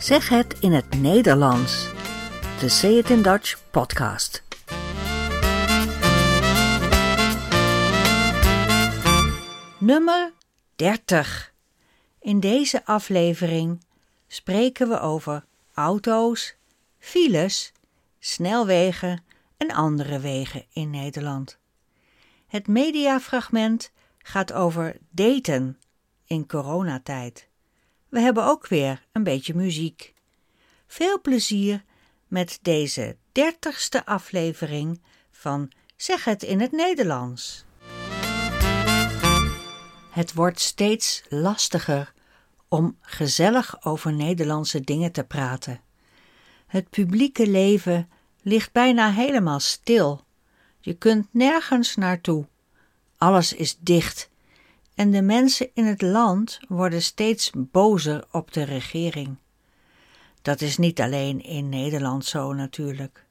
Zeg het in het Nederlands. De Say It in Dutch podcast. Nummer 30. In deze aflevering spreken we over auto's, files, snelwegen en andere wegen in Nederland. Het mediafragment gaat over daten in coronatijd. We hebben ook weer een beetje muziek. Veel plezier met deze dertigste aflevering van Zeg het in het Nederlands. Het wordt steeds lastiger om gezellig over Nederlandse dingen te praten. Het publieke leven ligt bijna helemaal stil. Je kunt nergens naartoe. Alles is dicht en de mensen in het land worden steeds bozer op de regering. Dat is niet alleen in Nederland zo natuurlijk.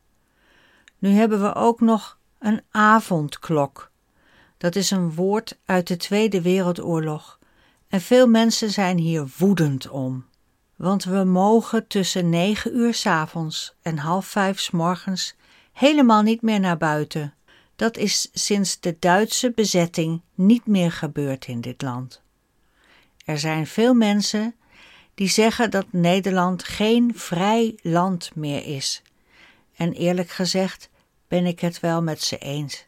Nu hebben we ook nog een avondklok. Dat is een woord uit de Tweede Wereldoorlog en veel mensen zijn hier woedend om. Want we mogen tussen negen uur s avonds en half vijf s morgens helemaal niet meer naar buiten. Dat is sinds de Duitse bezetting niet meer gebeurd in dit land. Er zijn veel mensen die zeggen dat Nederland geen vrij land meer is. En eerlijk gezegd ben ik het wel met ze eens.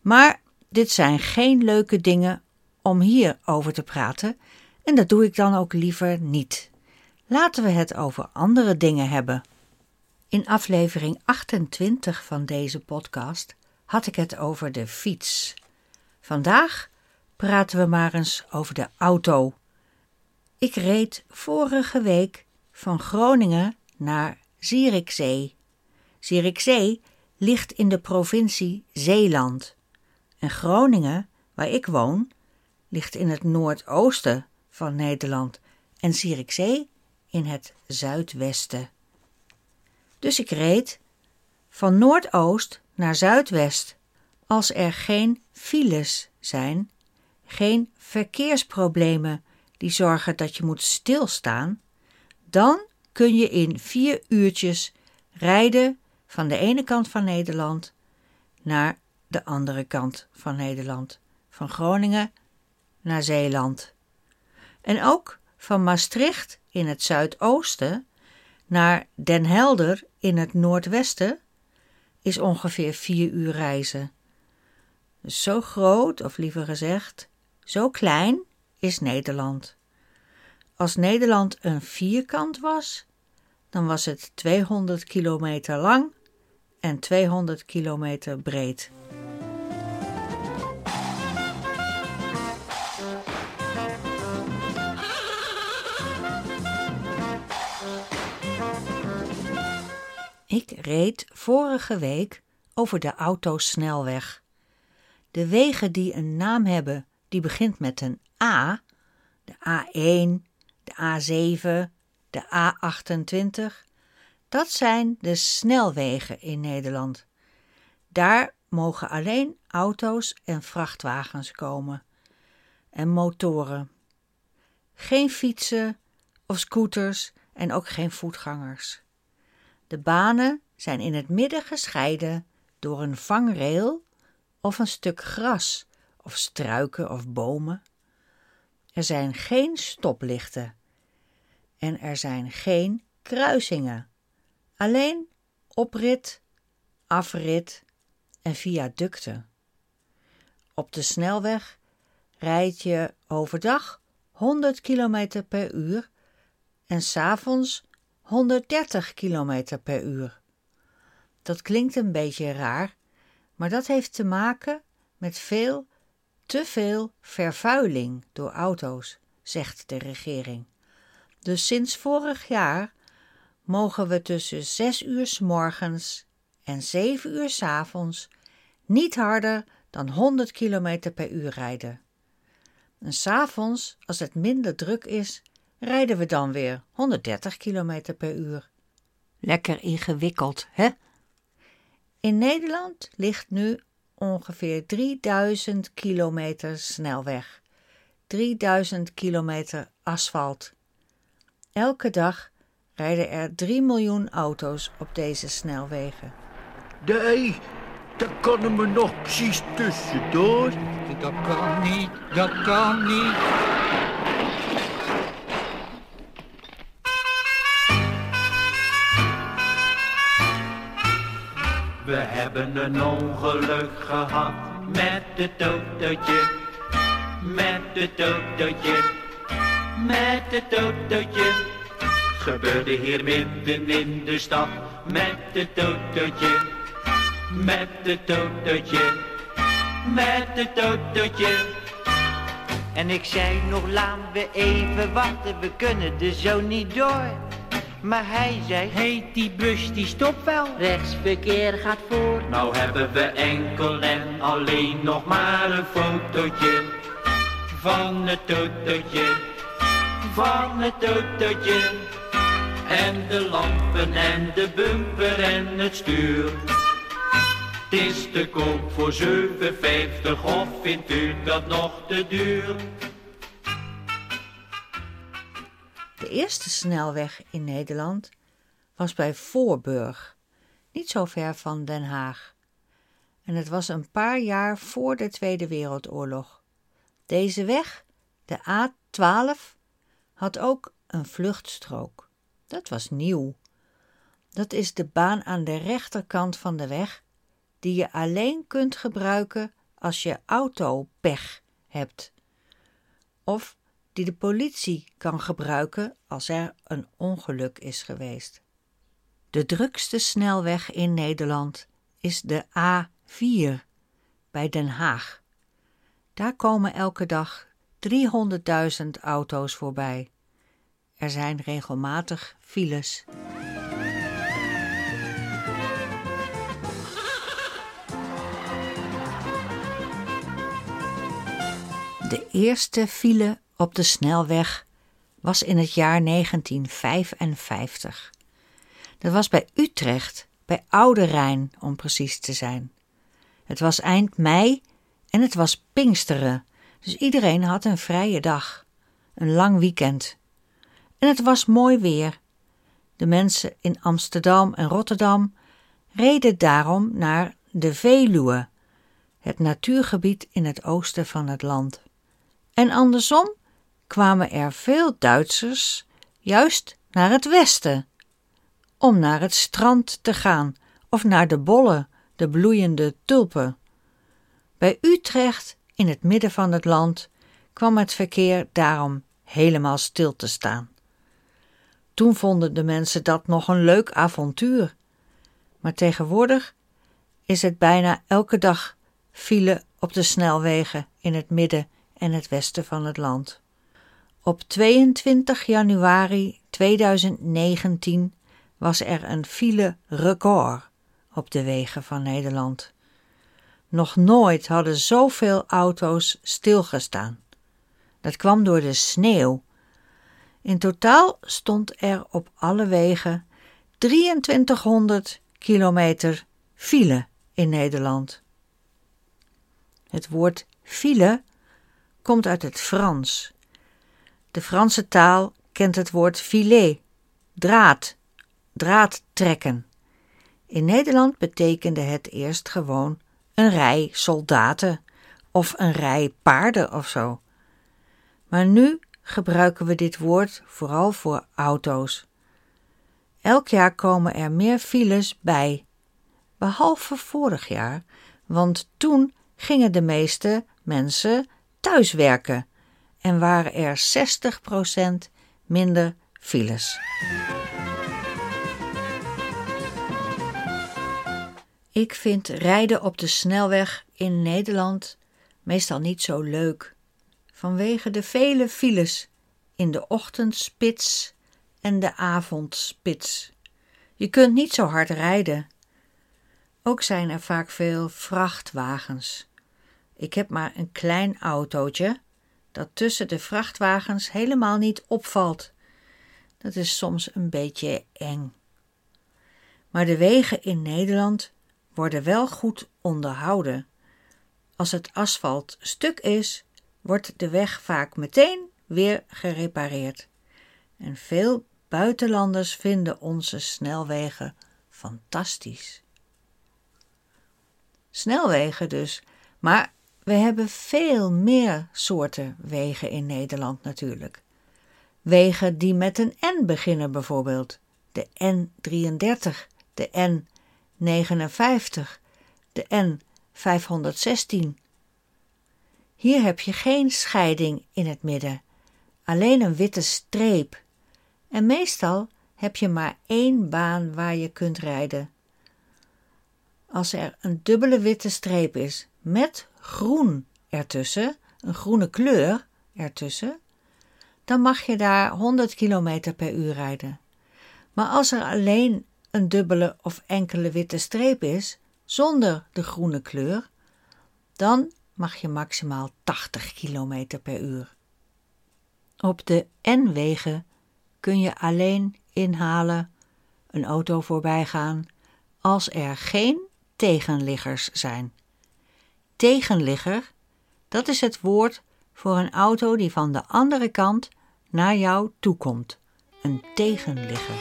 Maar dit zijn geen leuke dingen om hier over te praten en dat doe ik dan ook liever niet. Laten we het over andere dingen hebben. In aflevering 28 van deze podcast had ik het over de fiets. Vandaag praten we maar eens over de auto. Ik reed vorige week van Groningen naar Zierikzee. Zierikzee ligt in de provincie Zeeland. En Groningen, waar ik woon, ligt in het noordoosten van Nederland en Zierikzee in het zuidwesten. Dus ik reed van noordoost naar zuidwest. Als er geen files zijn, geen verkeersproblemen die zorgen dat je moet stilstaan, dan kun je in vier uurtjes rijden van de ene kant van Nederland naar de andere kant van Nederland, van Groningen naar Zeeland. En ook van Maastricht in het zuidoosten naar Den Helder in het noordwesten is ongeveer vier uur reizen. Zo groot, of liever gezegd, zo klein is Nederland. Als Nederland een vierkant was, dan was het 200 kilometer lang en 200 kilometer breed. Ik reed vorige week over de autosnelweg. De wegen die een naam hebben die begint met een A, de A1, de A7, de A28, dat zijn de snelwegen in Nederland. Daar mogen alleen auto's en vrachtwagens komen en motoren. Geen fietsen of scooters en ook geen voetgangers. De banen zijn in het midden gescheiden door een vangrail of een stuk gras of struiken of bomen. Er zijn geen stoplichten en er zijn geen kruisingen, alleen oprit, afrit en viaducten. Op de snelweg rijd je overdag 100 km per uur en s'avonds 130 km per uur. Dat klinkt een beetje raar, maar dat heeft te maken met veel, te veel vervuiling door auto's, zegt de regering. Dus sinds vorig jaar mogen we tussen 6 uur s morgens en 7 uur s avonds niet harder dan 100 km per uur rijden. En s'avonds, als het minder druk is, rijden we dan weer 130 km per uur. Lekker ingewikkeld, hè? In Nederland ligt nu ongeveer 3000 kilometer snelweg, 3000 kilometer asfalt. Elke dag rijden er 3 miljoen auto's op deze snelwegen. Nee, dat kan er me nog precies tussendoor. Dat kan niet, dat kan niet. We hebben een ongeluk gehad met het autootje, met het autootje, met het autootje. Gebeurde hier midden in de stad met het autootje, met het autootje, met het autootje. En ik zei nog, laten we even wachten, we kunnen er zo niet door. Maar hij zei, Heet die bus die stopt wel. Rechtsverkeer gaat voor. nou hebben we enkel en alleen nog maar een fotootje van het autootje, van het autootje. En de lampen en de bumper en het stuur. Het is te koop voor 7,50 of vindt u dat nog te duur? De eerste snelweg in Nederland was bij Voorburg, niet zo ver van Den Haag. En het was een paar jaar voor de Tweede Wereldoorlog. Deze weg, de A12, had ook een vluchtstrook. Dat was nieuw. Dat is de baan aan de rechterkant van de weg, die je alleen kunt gebruiken als je autopech hebt. Of die de politie kan gebruiken als er een ongeluk is geweest. De drukste snelweg in Nederland is de A4 bij Den Haag. Daar komen elke dag 300.000 auto's voorbij. Er zijn regelmatig files. De eerste file op de snelweg was in het jaar 1955. Dat was bij Utrecht, bij Oude Rijn om precies te zijn. Het was eind mei en het was Pinksteren, dus iedereen had een vrije dag, een lang weekend. En het was mooi weer. De mensen in Amsterdam en Rotterdam reden daarom naar de Veluwe, het natuurgebied in het oosten van het land. En andersom kwamen er veel Duitsers juist naar het westen, om naar het strand te gaan of naar de bollen, de bloeiende tulpen. Bij Utrecht, in het midden van het land, kwam het verkeer daarom helemaal stil te staan. Toen vonden de mensen dat nog een leuk avontuur. Maar tegenwoordig is het bijna elke dag file op de snelwegen in het midden en het westen van het land. Op 22 januari 2019 was er een file record op de wegen van Nederland. Nog nooit hadden zoveel auto's stilgestaan. Dat kwam door de sneeuw. In totaal stond er op alle wegen 2300 kilometer file in Nederland. Het woord file komt uit het Frans. De Franse taal kent het woord filet, draad, draad trekken. In Nederland betekende het eerst gewoon een rij soldaten of een rij paarden of zo. Maar nu gebruiken we dit woord vooral voor auto's. Elk jaar komen er meer files bij, behalve vorig jaar, want toen gingen de meeste mensen thuiswerken en waren er 60% minder files. Ik vind rijden op de snelweg in Nederland meestal niet zo leuk, vanwege de vele files in de ochtendspits en de avondspits. Je kunt niet zo hard rijden. Ook zijn er vaak veel vrachtwagens. Ik heb maar een klein autootje dat tussen de vrachtwagens helemaal niet opvalt. Dat is soms een beetje eng. Maar de wegen in Nederland worden wel goed onderhouden. Als het asfalt stuk is, wordt de weg vaak meteen weer gerepareerd. En veel buitenlanders vinden onze snelwegen fantastisch. Snelwegen dus, maar we hebben veel meer soorten wegen in Nederland natuurlijk. Wegen die met een N beginnen bijvoorbeeld. De N33, de N59, de N516. Hier heb je geen scheiding in het midden, alleen een witte streep. En meestal heb je maar één baan waar je kunt rijden. Als er een dubbele witte streep is met groen ertussen, een groene kleur ertussen, dan mag je daar 100 km per uur rijden. Maar als er alleen een dubbele of enkele witte streep is, zonder de groene kleur, dan mag je maximaal 80 km per uur. Op de N-wegen kun je alleen inhalen, een auto voorbij gaan, als er geen tegenliggers zijn. Tegenligger, dat is het woord voor een auto die van de andere kant naar jou toe komt. Een tegenligger.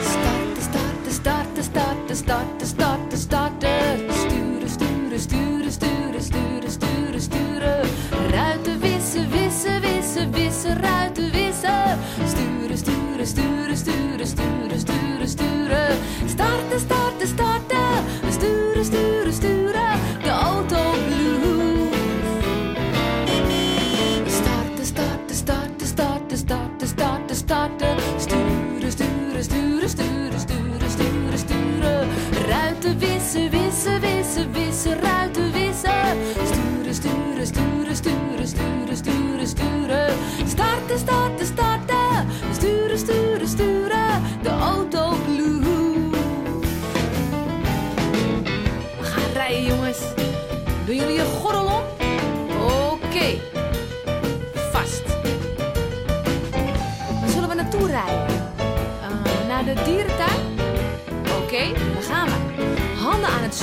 Starten, starten, starten, starten, starten, starten, starten. Sturen, sturen, sturen, sturen, sturen, sturen, sturen. Ruiten wissen, wissen, wissen, wissen, ruiten wissen. Sturen, sturen, sturen, sturen, sturen, sturen, sturen. Starten, starten, starten. Sturen, sturen.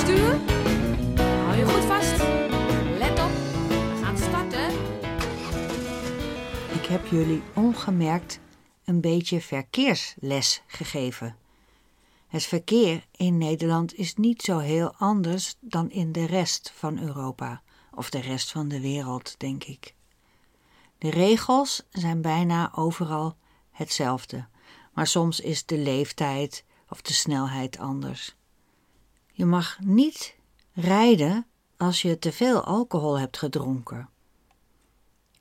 Hou je goed vast. Let op. We gaan starten. Ik heb jullie ongemerkt een beetje verkeersles gegeven. Het verkeer in Nederland is niet zo heel anders dan in de rest van Europa of de rest van de wereld, denk ik. De regels zijn bijna overal hetzelfde, maar soms is de leeftijd of de snelheid anders. Je mag niet rijden als je te veel alcohol hebt gedronken.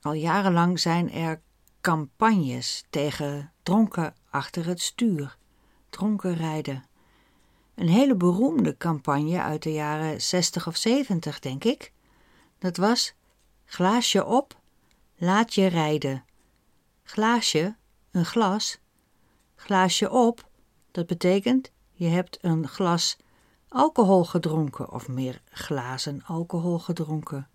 Al jarenlang zijn er campagnes tegen dronken achter het stuur, dronken rijden. Een hele beroemde campagne uit de jaren 60 of 70, denk ik. Dat was glaasje op, laat je rijden. Glaasje, een glas. Glaasje op, dat betekent je hebt een glas alcohol gedronken of meer glazen alcohol gedronken.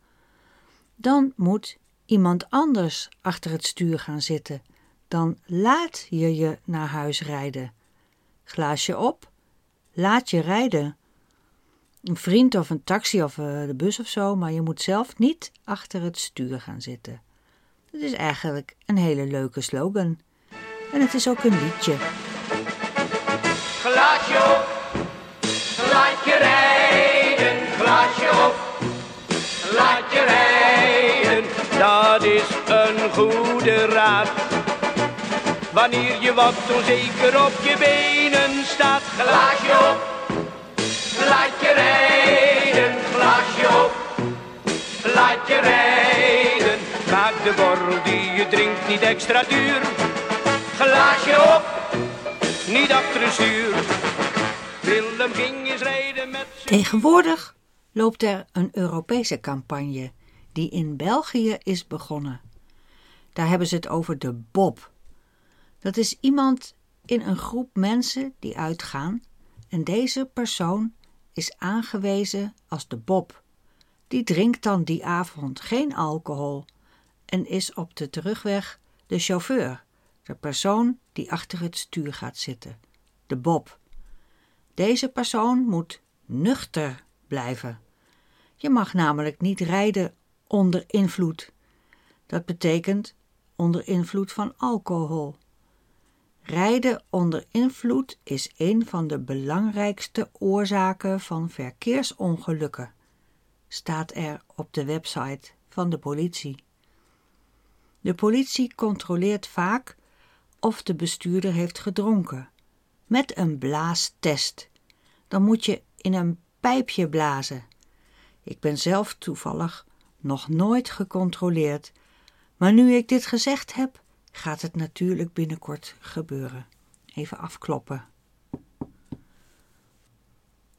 Dan moet iemand anders achter het stuur gaan zitten. Dan laat je je naar huis rijden. Glaasje op, laat je rijden. Een vriend of een taxi of eh, de bus of zo, maar je moet zelf niet achter het stuur gaan zitten. Het is eigenlijk een hele leuke slogan. En het is ook een liedje. Glaasje op, goede raad. Wanneer je wat onzeker op je benen staat. Glaasje op, laat je rijden. Glaasje op, laat je rijden. Maak de borrel die je drinkt niet extra duur. Glaasje op niet achter een stuur. Willem ging eens rijden met Tegenwoordig loopt er een Europese campagne die in België is begonnen. Daar hebben ze het over de Bob. Dat is iemand in een groep mensen die uitgaan en deze persoon is aangewezen als de Bob. Die drinkt dan die avond geen alcohol en is op de terugweg de chauffeur, de persoon die achter het stuur gaat zitten, de Bob. Deze persoon moet nuchter blijven. Je mag namelijk niet rijden onder invloed. Dat betekent onder invloed van alcohol. Rijden onder invloed is een van de belangrijkste oorzaken van verkeersongelukken, staat er op de website van de politie. De politie controleert vaak of de bestuurder heeft gedronken, met een blaastest. Dan moet je in een pijpje blazen. Ik ben zelf toevallig nog nooit gecontroleerd, maar nu ik dit gezegd heb, gaat het natuurlijk binnenkort gebeuren. Even afkloppen.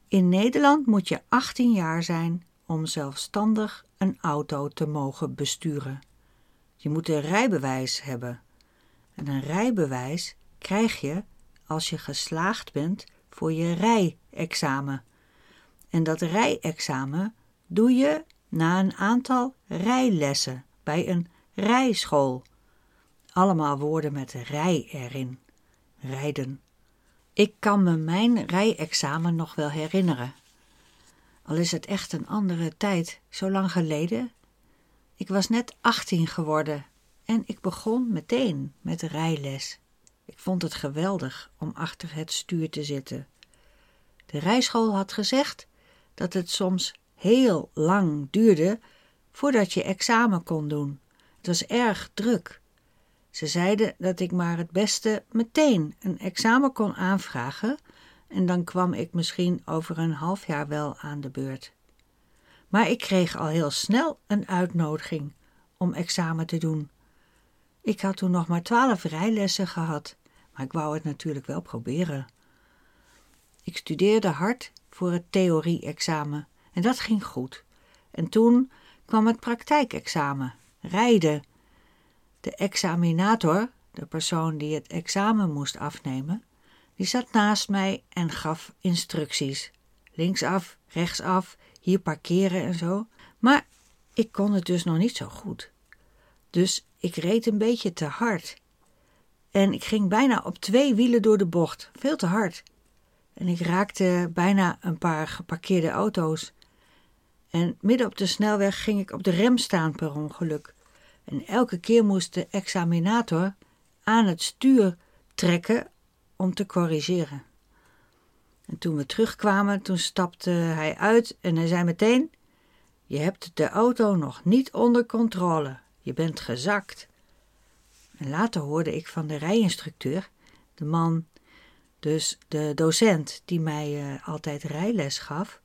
In Nederland moet je 18 jaar zijn om zelfstandig een auto te mogen besturen. Je moet een rijbewijs hebben. En een rijbewijs krijg je als je geslaagd bent voor je rijexamen. En dat rijexamen doe je na een aantal rijlessen bij een rijschool. Allemaal woorden met rij erin. Rijden. Ik kan me mijn rijexamen nog wel herinneren. Al is het echt een andere tijd, zo lang geleden. Ik was net 18 geworden en ik begon meteen met rijles. Ik vond het geweldig om achter het stuur te zitten. De rijschool had gezegd dat het soms heel lang duurde voordat je examen kon doen. Het was erg druk. Ze zeiden dat ik maar het beste meteen een examen kon aanvragen en dan kwam ik misschien over een half jaar wel aan de beurt. Maar ik kreeg al heel snel een uitnodiging om examen te doen. Ik had toen nog maar twaalf rijlessen gehad, maar ik wou het natuurlijk wel proberen. Ik studeerde hard voor het theorie-examen en dat ging goed. En toen kwam het praktijkexamen, rijden. De examinator, de persoon die het examen moest afnemen, die zat naast mij en gaf instructies. Linksaf, rechtsaf, hier parkeren en zo. Maar ik kon het dus nog niet zo goed. Dus ik reed een beetje te hard. En ik ging bijna op twee wielen door de bocht, veel te hard. En ik raakte bijna een paar geparkeerde auto's. En midden op de snelweg ging ik op de rem staan per ongeluk. En elke keer moest de examinator aan het stuur trekken om te corrigeren. En toen we terugkwamen, toen stapte hij uit en hij zei meteen: Je hebt de auto nog niet onder controle. Je bent gezakt. En later hoorde ik van de rijinstructeur, de man, dus de docent die mij uh, altijd rijles gaf,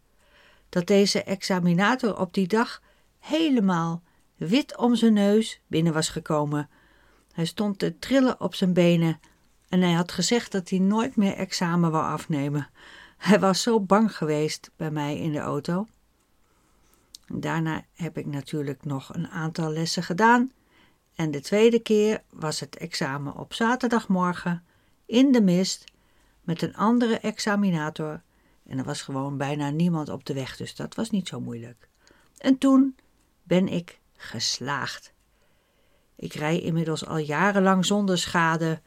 dat deze examinator op die dag helemaal wit om zijn neus binnen was gekomen. Hij stond te trillen op zijn benen en hij had gezegd dat hij nooit meer examen wou afnemen. Hij was zo bang geweest bij mij in de auto. Daarna heb ik natuurlijk nog een aantal lessen gedaan. En de tweede keer was het examen op zaterdagmorgen in de mist met een andere examinator. En er was gewoon bijna niemand op de weg, dus dat was niet zo moeilijk. En toen ben ik geslaagd. Ik rij inmiddels al jarenlang zonder schade,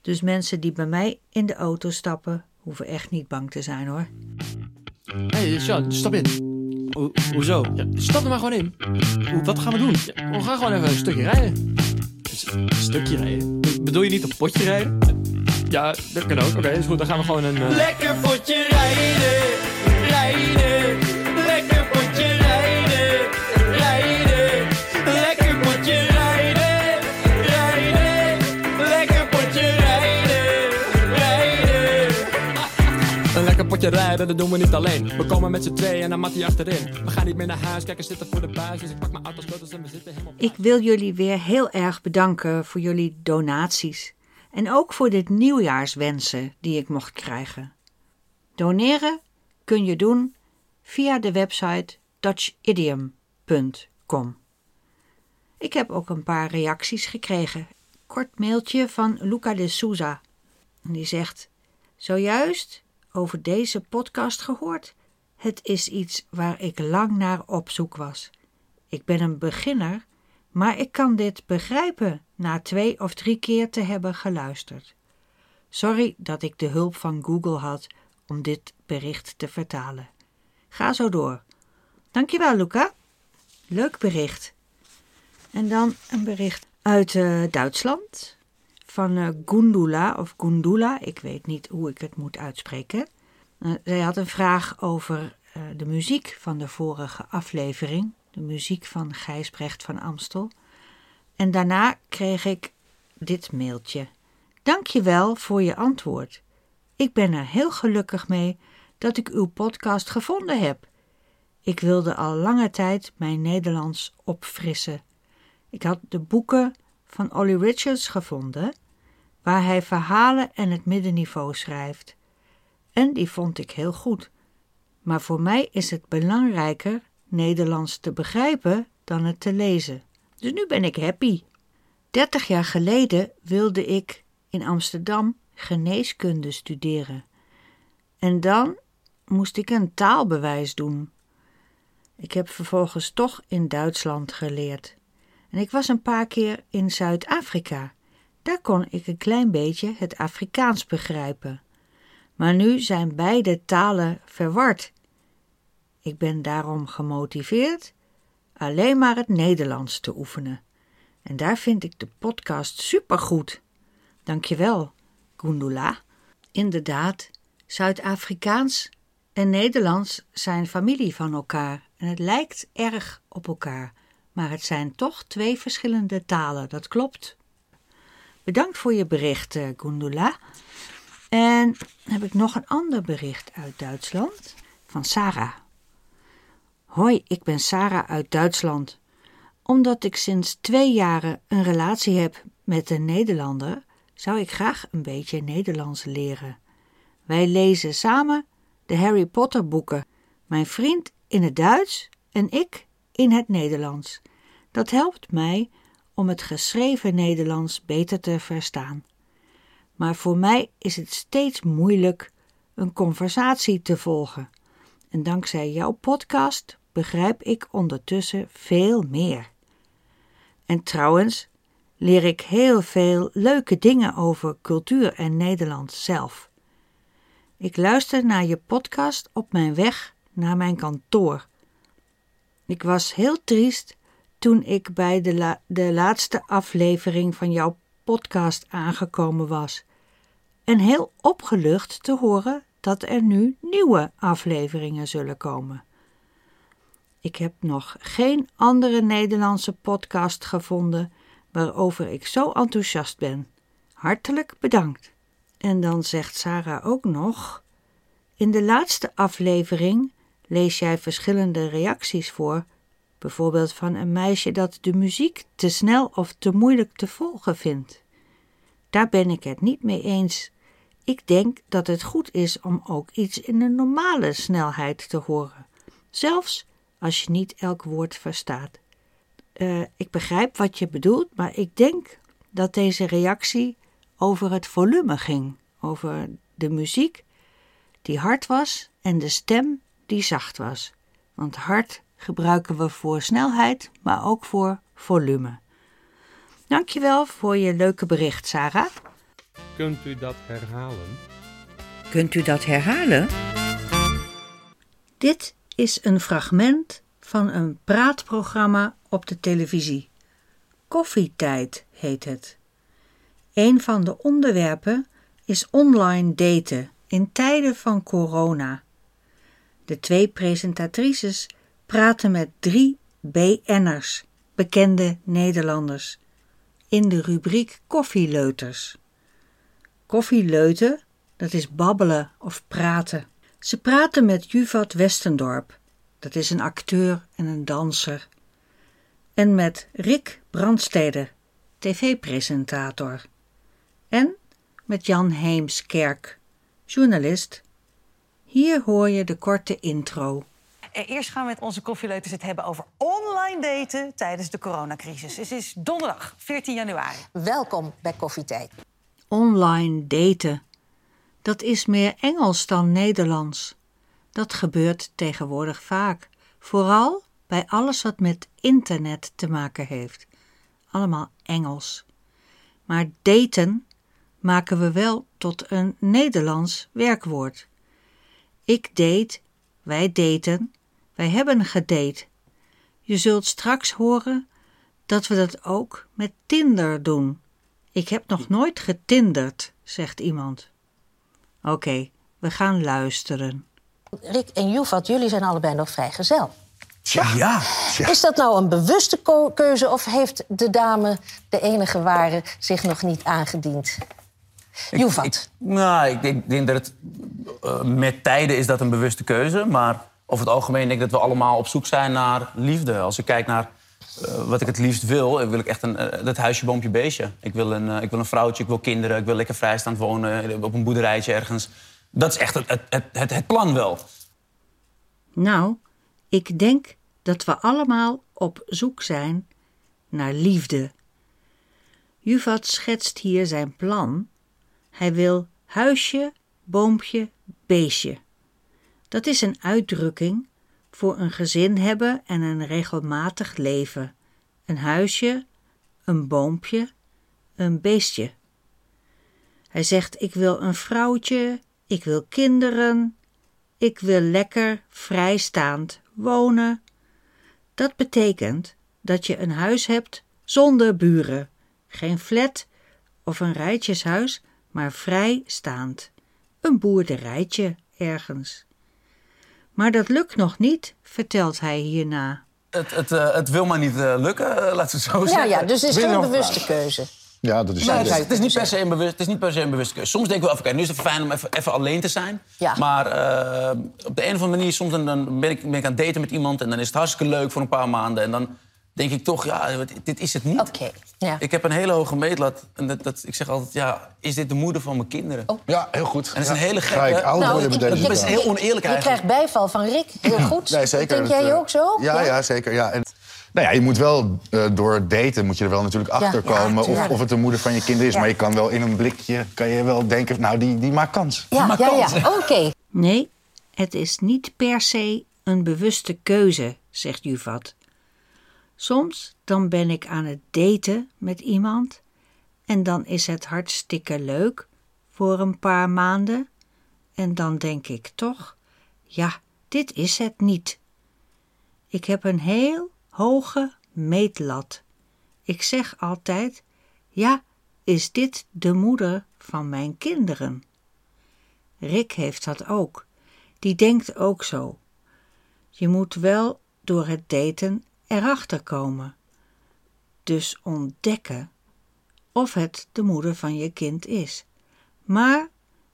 dus mensen die bij mij in de auto stappen, hoeven echt niet bang te zijn hoor. Hé, hey, Sjan, stap in. Ho hoezo? Ja, stap er maar gewoon in. Ho wat gaan we doen? Ja, we gaan gewoon even een stukje rijden. Een stukje rijden? Bedoel je niet een potje rijden? Ja, dat kan ook. Oké, okay, is goed. Dan gaan we gewoon een... Uh... Lekker potje rijden, rijden. Lekker potje rijden, rijden. Lekker potje rijden, rijden. Lekker potje rijden, rijden. Een lekker potje rijden, dat doen we niet alleen. We komen met z'n tweeën en dan mat hij achterin. We gaan niet meer naar huis, kijken zitten voor de buis. Dus ik pak mijn autosleutels en we zitten helemaal... Ik wil jullie weer heel erg bedanken voor jullie donaties. En ook voor dit nieuwjaarswensen die ik mocht krijgen. Doneren kun je doen via de website dutchidiom.com. Ik heb ook een paar reacties gekregen. Kort mailtje van Luca de Souza. Die zegt: Zojuist over deze podcast gehoord. Het is iets waar ik lang naar op zoek was. Ik ben een beginner, maar ik kan dit begrijpen na twee of drie keer te hebben geluisterd. Sorry dat ik de hulp van Google had om dit bericht te vertalen. Ga zo door. Dankjewel, Luca. Leuk bericht. En dan een bericht uit eh, Duitsland. Van eh, Gundula of Gundula, ik weet niet hoe ik het moet uitspreken. Eh, zij had een vraag over de muziek van de vorige aflevering. De muziek van Gijsbrecht van Amstel. En daarna kreeg ik dit mailtje. Dank je wel voor je antwoord. Ik ben er heel gelukkig mee dat ik uw podcast gevonden heb. Ik wilde al lange tijd mijn Nederlands opfrissen. Ik had de boeken van Olly Richards gevonden, waar hij verhalen en het middenniveau schrijft. En die vond ik heel goed. Maar voor mij is het belangrijker Nederlands te begrijpen dan het te lezen. Dus nu ben ik happy. Dertig jaar geleden wilde ik in Amsterdam geneeskunde studeren. En dan moest ik een taalbewijs doen. Ik heb vervolgens toch in Duitsland geleerd. En ik was een paar keer in Zuid-Afrika. Daar kon ik een klein beetje het Afrikaans begrijpen. Maar nu zijn beide talen verward. Ik ben daarom gemotiveerd alleen maar het Nederlands te oefenen. En daar vind ik de podcast supergoed. Dankjewel, Gundula. Inderdaad, Zuid-Afrikaans en Nederlands zijn familie van elkaar en het lijkt erg op elkaar, maar het zijn toch twee verschillende talen, dat klopt. Bedankt voor je bericht, eh, Gundula. En heb ik nog een ander bericht uit Duitsland van Sarah. Hoi, ik ben Sarah uit Duitsland. Omdat ik sinds twee jaren een relatie heb met een Nederlander, zou ik graag een beetje Nederlands leren. Wij lezen samen de Harry Potter boeken, mijn vriend in het Duits en ik in het Nederlands. Dat helpt mij om het geschreven Nederlands beter te verstaan. Maar voor mij is het steeds moeilijk een conversatie te volgen. En dankzij jouw podcast begrijp ik ondertussen veel meer. En trouwens leer ik heel veel leuke dingen over cultuur en Nederland zelf. Ik luister naar je podcast op mijn weg naar mijn kantoor. Ik was heel triest toen ik bij de, de laatste aflevering van jouw podcast aangekomen was. En heel opgelucht te horen dat er nu nieuwe afleveringen zullen komen. Ik heb nog geen andere Nederlandse podcast gevonden waarover ik zo enthousiast ben. Hartelijk bedankt. En dan zegt Sarah ook nog: In de laatste aflevering lees jij verschillende reacties voor, bijvoorbeeld van een meisje dat de muziek te snel of te moeilijk te volgen vindt. Daar ben ik het niet mee eens. Ik denk dat het goed is om ook iets in een normale snelheid te horen, zelfs als je niet elk woord verstaat. Eh, ik begrijp wat je bedoelt, maar ik denk dat deze reactie over het volume ging, over de muziek die hard was en de stem die zacht was. Want hard gebruiken we voor snelheid, maar ook voor volume. Dankjewel voor je leuke bericht, Sarah. Kunt u dat herhalen? Kunt u dat herhalen? Dit is een fragment van een praatprogramma op de televisie. Koffietijd heet het. Een van de onderwerpen is online daten in tijden van corona. De twee presentatrices praten met drie BN'ers, bekende Nederlanders, in de rubriek Koffieleuters. Koffieleuten, dat is babbelen of praten. Ze praten met Juvat Westendorp, dat is een acteur en een danser. En met Rick Brandsteder, tv-presentator. En met Jan Heemskerk, journalist. Hier hoor je de korte intro. Eh, Eerst gaan we met onze koffieleuters het hebben over online daten tijdens de coronacrisis. Het is donderdag, 14 januari. Welkom bij Koffietijd. Online daten. Dat is meer Engels dan Nederlands. Dat gebeurt tegenwoordig vaak, vooral bij alles wat met internet te maken heeft. Allemaal Engels. Maar daten maken we wel tot een Nederlands werkwoord. Ik date, wij daten, wij hebben gedate. Je zult straks horen dat we dat ook met Tinder doen. Ik heb nog nooit getinderd, zegt iemand. Oké, we gaan luisteren. Rick en Joevat, jullie zijn allebei nog vrijgezel. Ja. Is dat nou een bewuste keuze of heeft de dame, de enige ware, zich nog niet aangediend? Joevat. Nou, ik denk, denk dat het eh, met tijden is dat een bewuste keuze. Maar over het algemeen denk ik dat we allemaal op zoek zijn naar liefde. Als ik kijk naar eh, wat ik het liefst wil, wil ik echt een, eh, dat huisje, boompje, beestje. Ik wil, een, eh, ik wil een vrouwtje, ik wil kinderen, ik wil lekker vrijstaand wonen op een boerderijtje ergens. Dat is echt het, het, het, het plan wel. Nou, ik denk dat we allemaal op zoek zijn naar liefde. Juvat schetst hier zijn plan. Hij wil huisje, boompje, beestje. Dat is een uitdrukking voor een gezin hebben en een regelmatig leven. Een huisje, een boompje, een beestje. Hij zegt: Ik wil een vrouwtje, ik wil kinderen, ik wil lekker vrijstaand wonen. Dat betekent dat je een huis hebt zonder buren. Geen flat of een rijtjeshuis, maar vrijstaand. Een boerderijtje ergens. Maar dat lukt nog niet, vertelt hij hierna. Het, het, eh, het wil maar niet eh, lukken, eh, laten we het zo Ja, zeggen. ja, dus het is je geen bewuste vragen? keuze. Ja, dat is Nee, het, is, het is niet per se een bewust, het is niet per se een bewuste keuze. Soms denken we, oké, nu is het fijn om even, even alleen te zijn. Ja. Maar op de een of andere manier, soms dan, dan ben, ik, ben ik aan het daten met iemand... en dan is het hartstikke leuk voor een paar maanden. En dan denk ik toch, ja, dit is het niet. Oké, ja. Ik heb een hele hoge meetlat. En dat, dat, ik zeg altijd, ja, is dit de moeder van mijn kinderen? Ja, heel goed. En dat is een hele Ga ik gekke... oud worden met deze dat is heel oneerlijk Je eigenlijk. krijgt bijval van Rick. Heel goed. Nee, zeker. Denk jij eh, ook zo? Ja, ja? zeker. Ja. En, nou ja, je moet wel eh, door daten moet je er wel natuurlijk achter ja, komen of, of het de moeder van je kind is. Ja. Maar je kan wel in een blikje kan je wel denken, nou die, die maakt kans. Ja, ja, ja. Oké. Nee, het is niet per se een bewuste keuze, zegt Juvat. Soms dan ben ik aan het daten met iemand en dan is het hartstikke leuk voor een paar maanden en dan denk ik toch, ja, dit is het niet. Ik heb een heel hoge meetlat. Ik zeg altijd, ja, is dit de moeder van mijn kinderen? Rick heeft dat ook. Die denkt ook zo. Je moet wel door het daten erachter komen. Dus ontdekken of het de moeder van je kind is. Maar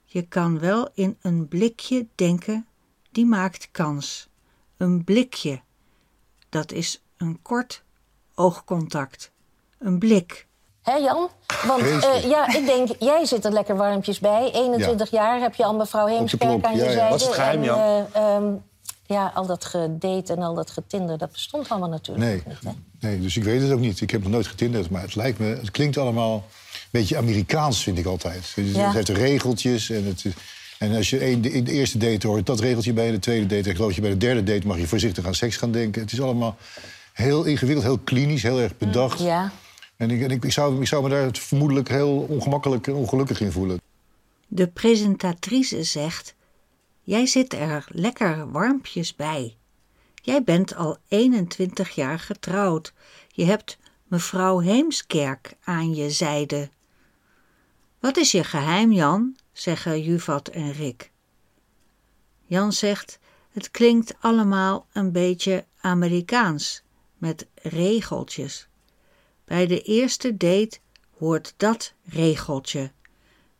je kan wel in een blikje denken, die maakt kans. Een blikje, dat is een kort oogcontact. Een blik. Hé Jan? Want eh, ja, ik denk, jij zit er lekker warmpjes bij. 21 jaar heb je al mevrouw Heemskerk aan je ja, ja. zijde. Wat is het geheim, En, Jan? eh, ehm, ja, al dat gedate en al dat getinder, dat bestond allemaal natuurlijk Nee, niet. Hè? nee, dus ik weet het ook niet. Ik heb nog nooit getinderd, maar het lijkt me, het klinkt allemaal een beetje Amerikaans, vind ik altijd. Het Ja. heeft regeltjes en het en als je een, de, de eerste date hoort dat regeltje bij, de tweede date, en geloof je bij de derde date mag je voorzichtig aan seks gaan denken. Het is allemaal heel ingewikkeld, heel klinisch, heel erg bedacht. Ja. En, ik, en ik, ik, zou, ik zou me daar vermoedelijk heel ongemakkelijk en ongelukkig in voelen. De presentatrice zegt: Jij zit er lekker warmpjes bij. Jij bent al 21 jaar getrouwd. Je hebt mevrouw Heemskerk aan je zijde. Wat is je geheim, Jan? zeggen Juvat en Rick. Jan zegt: Het klinkt allemaal een beetje Amerikaans, met regeltjes. Bij de eerste date hoort dat regeltje.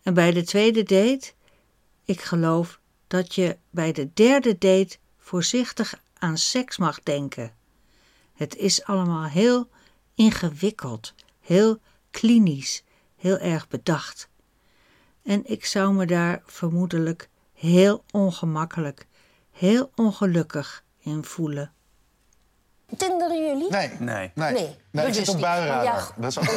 En bij de tweede date, ik geloof dat je bij de derde date voorzichtig aan seks mag denken. Het is allemaal heel ingewikkeld, heel klinisch, heel erg bedacht. En ik zou me daar vermoedelijk heel ongemakkelijk, heel ongelukkig in voelen. Tinderen jullie? Nee. Nee. Nee. Nee, Nee, ik dus zit op buienradar. Ja. Dat is ook...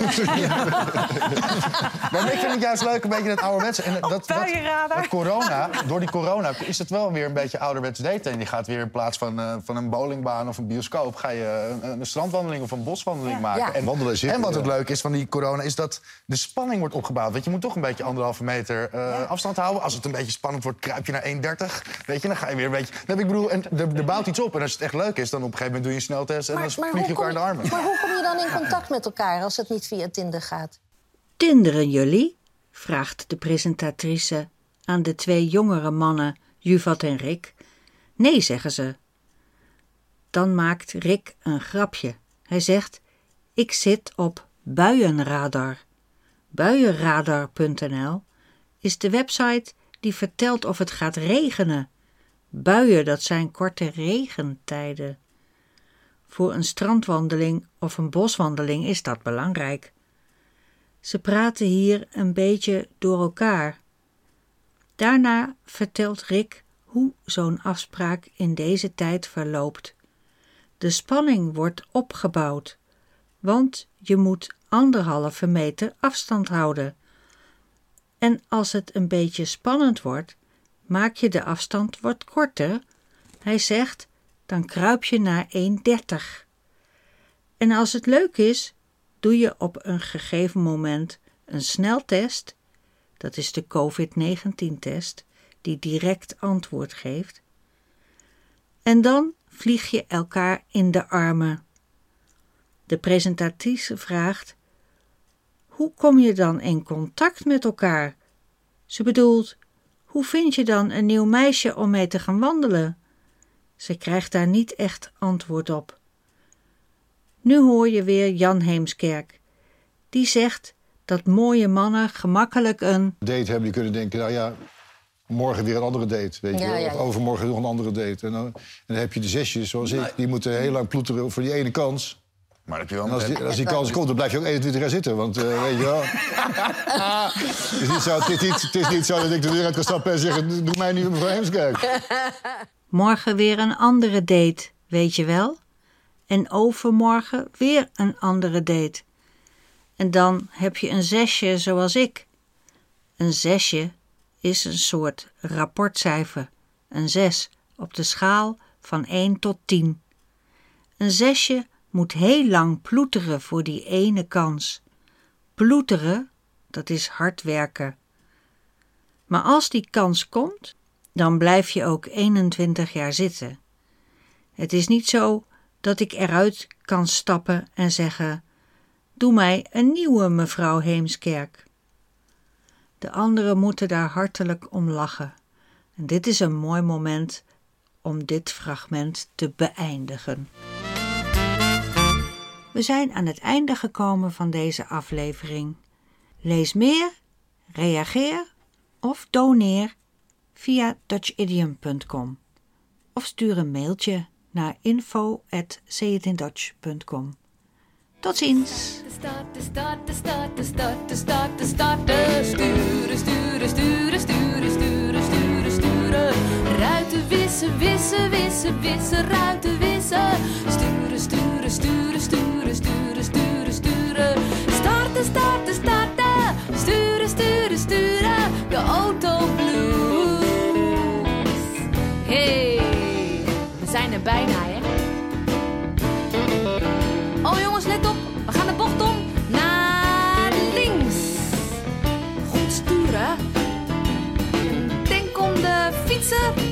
nee, maar ik vind het juist leuk, een beetje het ouderwetse. En dat, dat, corona, door die corona is het wel weer een beetje ouderwets daten. En je gaat weer in plaats van, eh, van een bowlingbaan of een bioscoop... ga je een, een strandwandeling of een boswandeling maken. Ja. En, Wandelen zitten, en wat het ja. leuke is van die corona is dat de spanning wordt opgebouwd. Want je moet toch een beetje anderhalve meter eh, afstand houden. Als het een beetje spannend wordt, kruip je naar 1,30. Weet je, dan ga je weer een beetje... Nee, ik bedoel, en er, er bouwt iets op. En als het echt leuk is, dan op een gegeven moment doe je een sneltest... en dan vlieg je elkaar in de armen. Maar hoe kom je dan in contact met elkaar als het niet via Tinder gaat? Tinderen jullie? vraagt de presentatrice aan de twee jongere mannen, Juvat en Rick. Nee, zeggen ze. Dan maakt Rick een grapje. Hij zegt: Ik zit op buienradar. Buienradar.nl is de website die vertelt of het gaat regenen. Buien, dat zijn korte regentijden. Voor een strandwandeling of een boswandeling is dat belangrijk. Ze praten hier een beetje door elkaar. Daarna vertelt Rick hoe zo'n afspraak in deze tijd verloopt. De spanning wordt opgebouwd, want je moet anderhalve meter afstand houden. En als het een beetje spannend wordt, maak je de afstand wat korter. Hij zegt, dan kruip je naar 1,30. En als het leuk is, doe je op een gegeven moment een sneltest, dat is de COVID-19-test, die direct antwoord geeft. En dan vlieg je elkaar in de armen. De presentatrice vraagt: Hoe kom je dan in contact met elkaar? Ze bedoelt: Hoe vind je dan een nieuw meisje om mee te gaan wandelen? Ze krijgt daar niet echt antwoord op. Nu hoor je weer Jan Heemskerk. Die zegt dat mooie mannen gemakkelijk een date hebben die kunnen denken, nou ja, morgen weer een andere date. Weet je Ja, wel? ja, Of overmorgen nog een andere date. En dan, en dan heb je de zesjes, zoals ik, die moeten heel lang ploeteren voor die ene kans. Maar heb je wel En als die, als die kans komt, dan blijf je ook 21 jaar zitten. Want eh, weet je wel. het, is niet zo, het, is niet, het is niet zo dat ik de deur uit kan stappen en zeggen: Doe mij niet mevrouw Heemskerk. Morgen weer een andere date, weet je wel? En overmorgen weer een andere date. En dan heb je een zesje zoals ik. Een zesje is een soort rapportcijfer. Een zes op de schaal van 1 tot 10. Een zesje moet heel lang ploeteren voor die ene kans. Ploeteren, dat is hard werken. Maar als die kans komt, dan blijf je ook 21 jaar zitten. Het is niet zo dat ik eruit kan stappen en zeggen: Doe mij een nieuwe mevrouw Heemskerk. De anderen moeten daar hartelijk om lachen. En dit is een mooi moment om dit fragment te beëindigen. We zijn aan het einde gekomen van deze aflevering. Lees meer, reageer of doneer via dutchidiom.com of stuur een mailtje naar info@sayitindutch.com. Tot ziens. Ruiten wissen, wissen, wissen, wissen, ruiten wissen. Sturen, sturen, sturen, bijna, hè? Oh jongens, let op. We gaan de bocht om. Naar links. Goed sturen. Denk om de fietsen.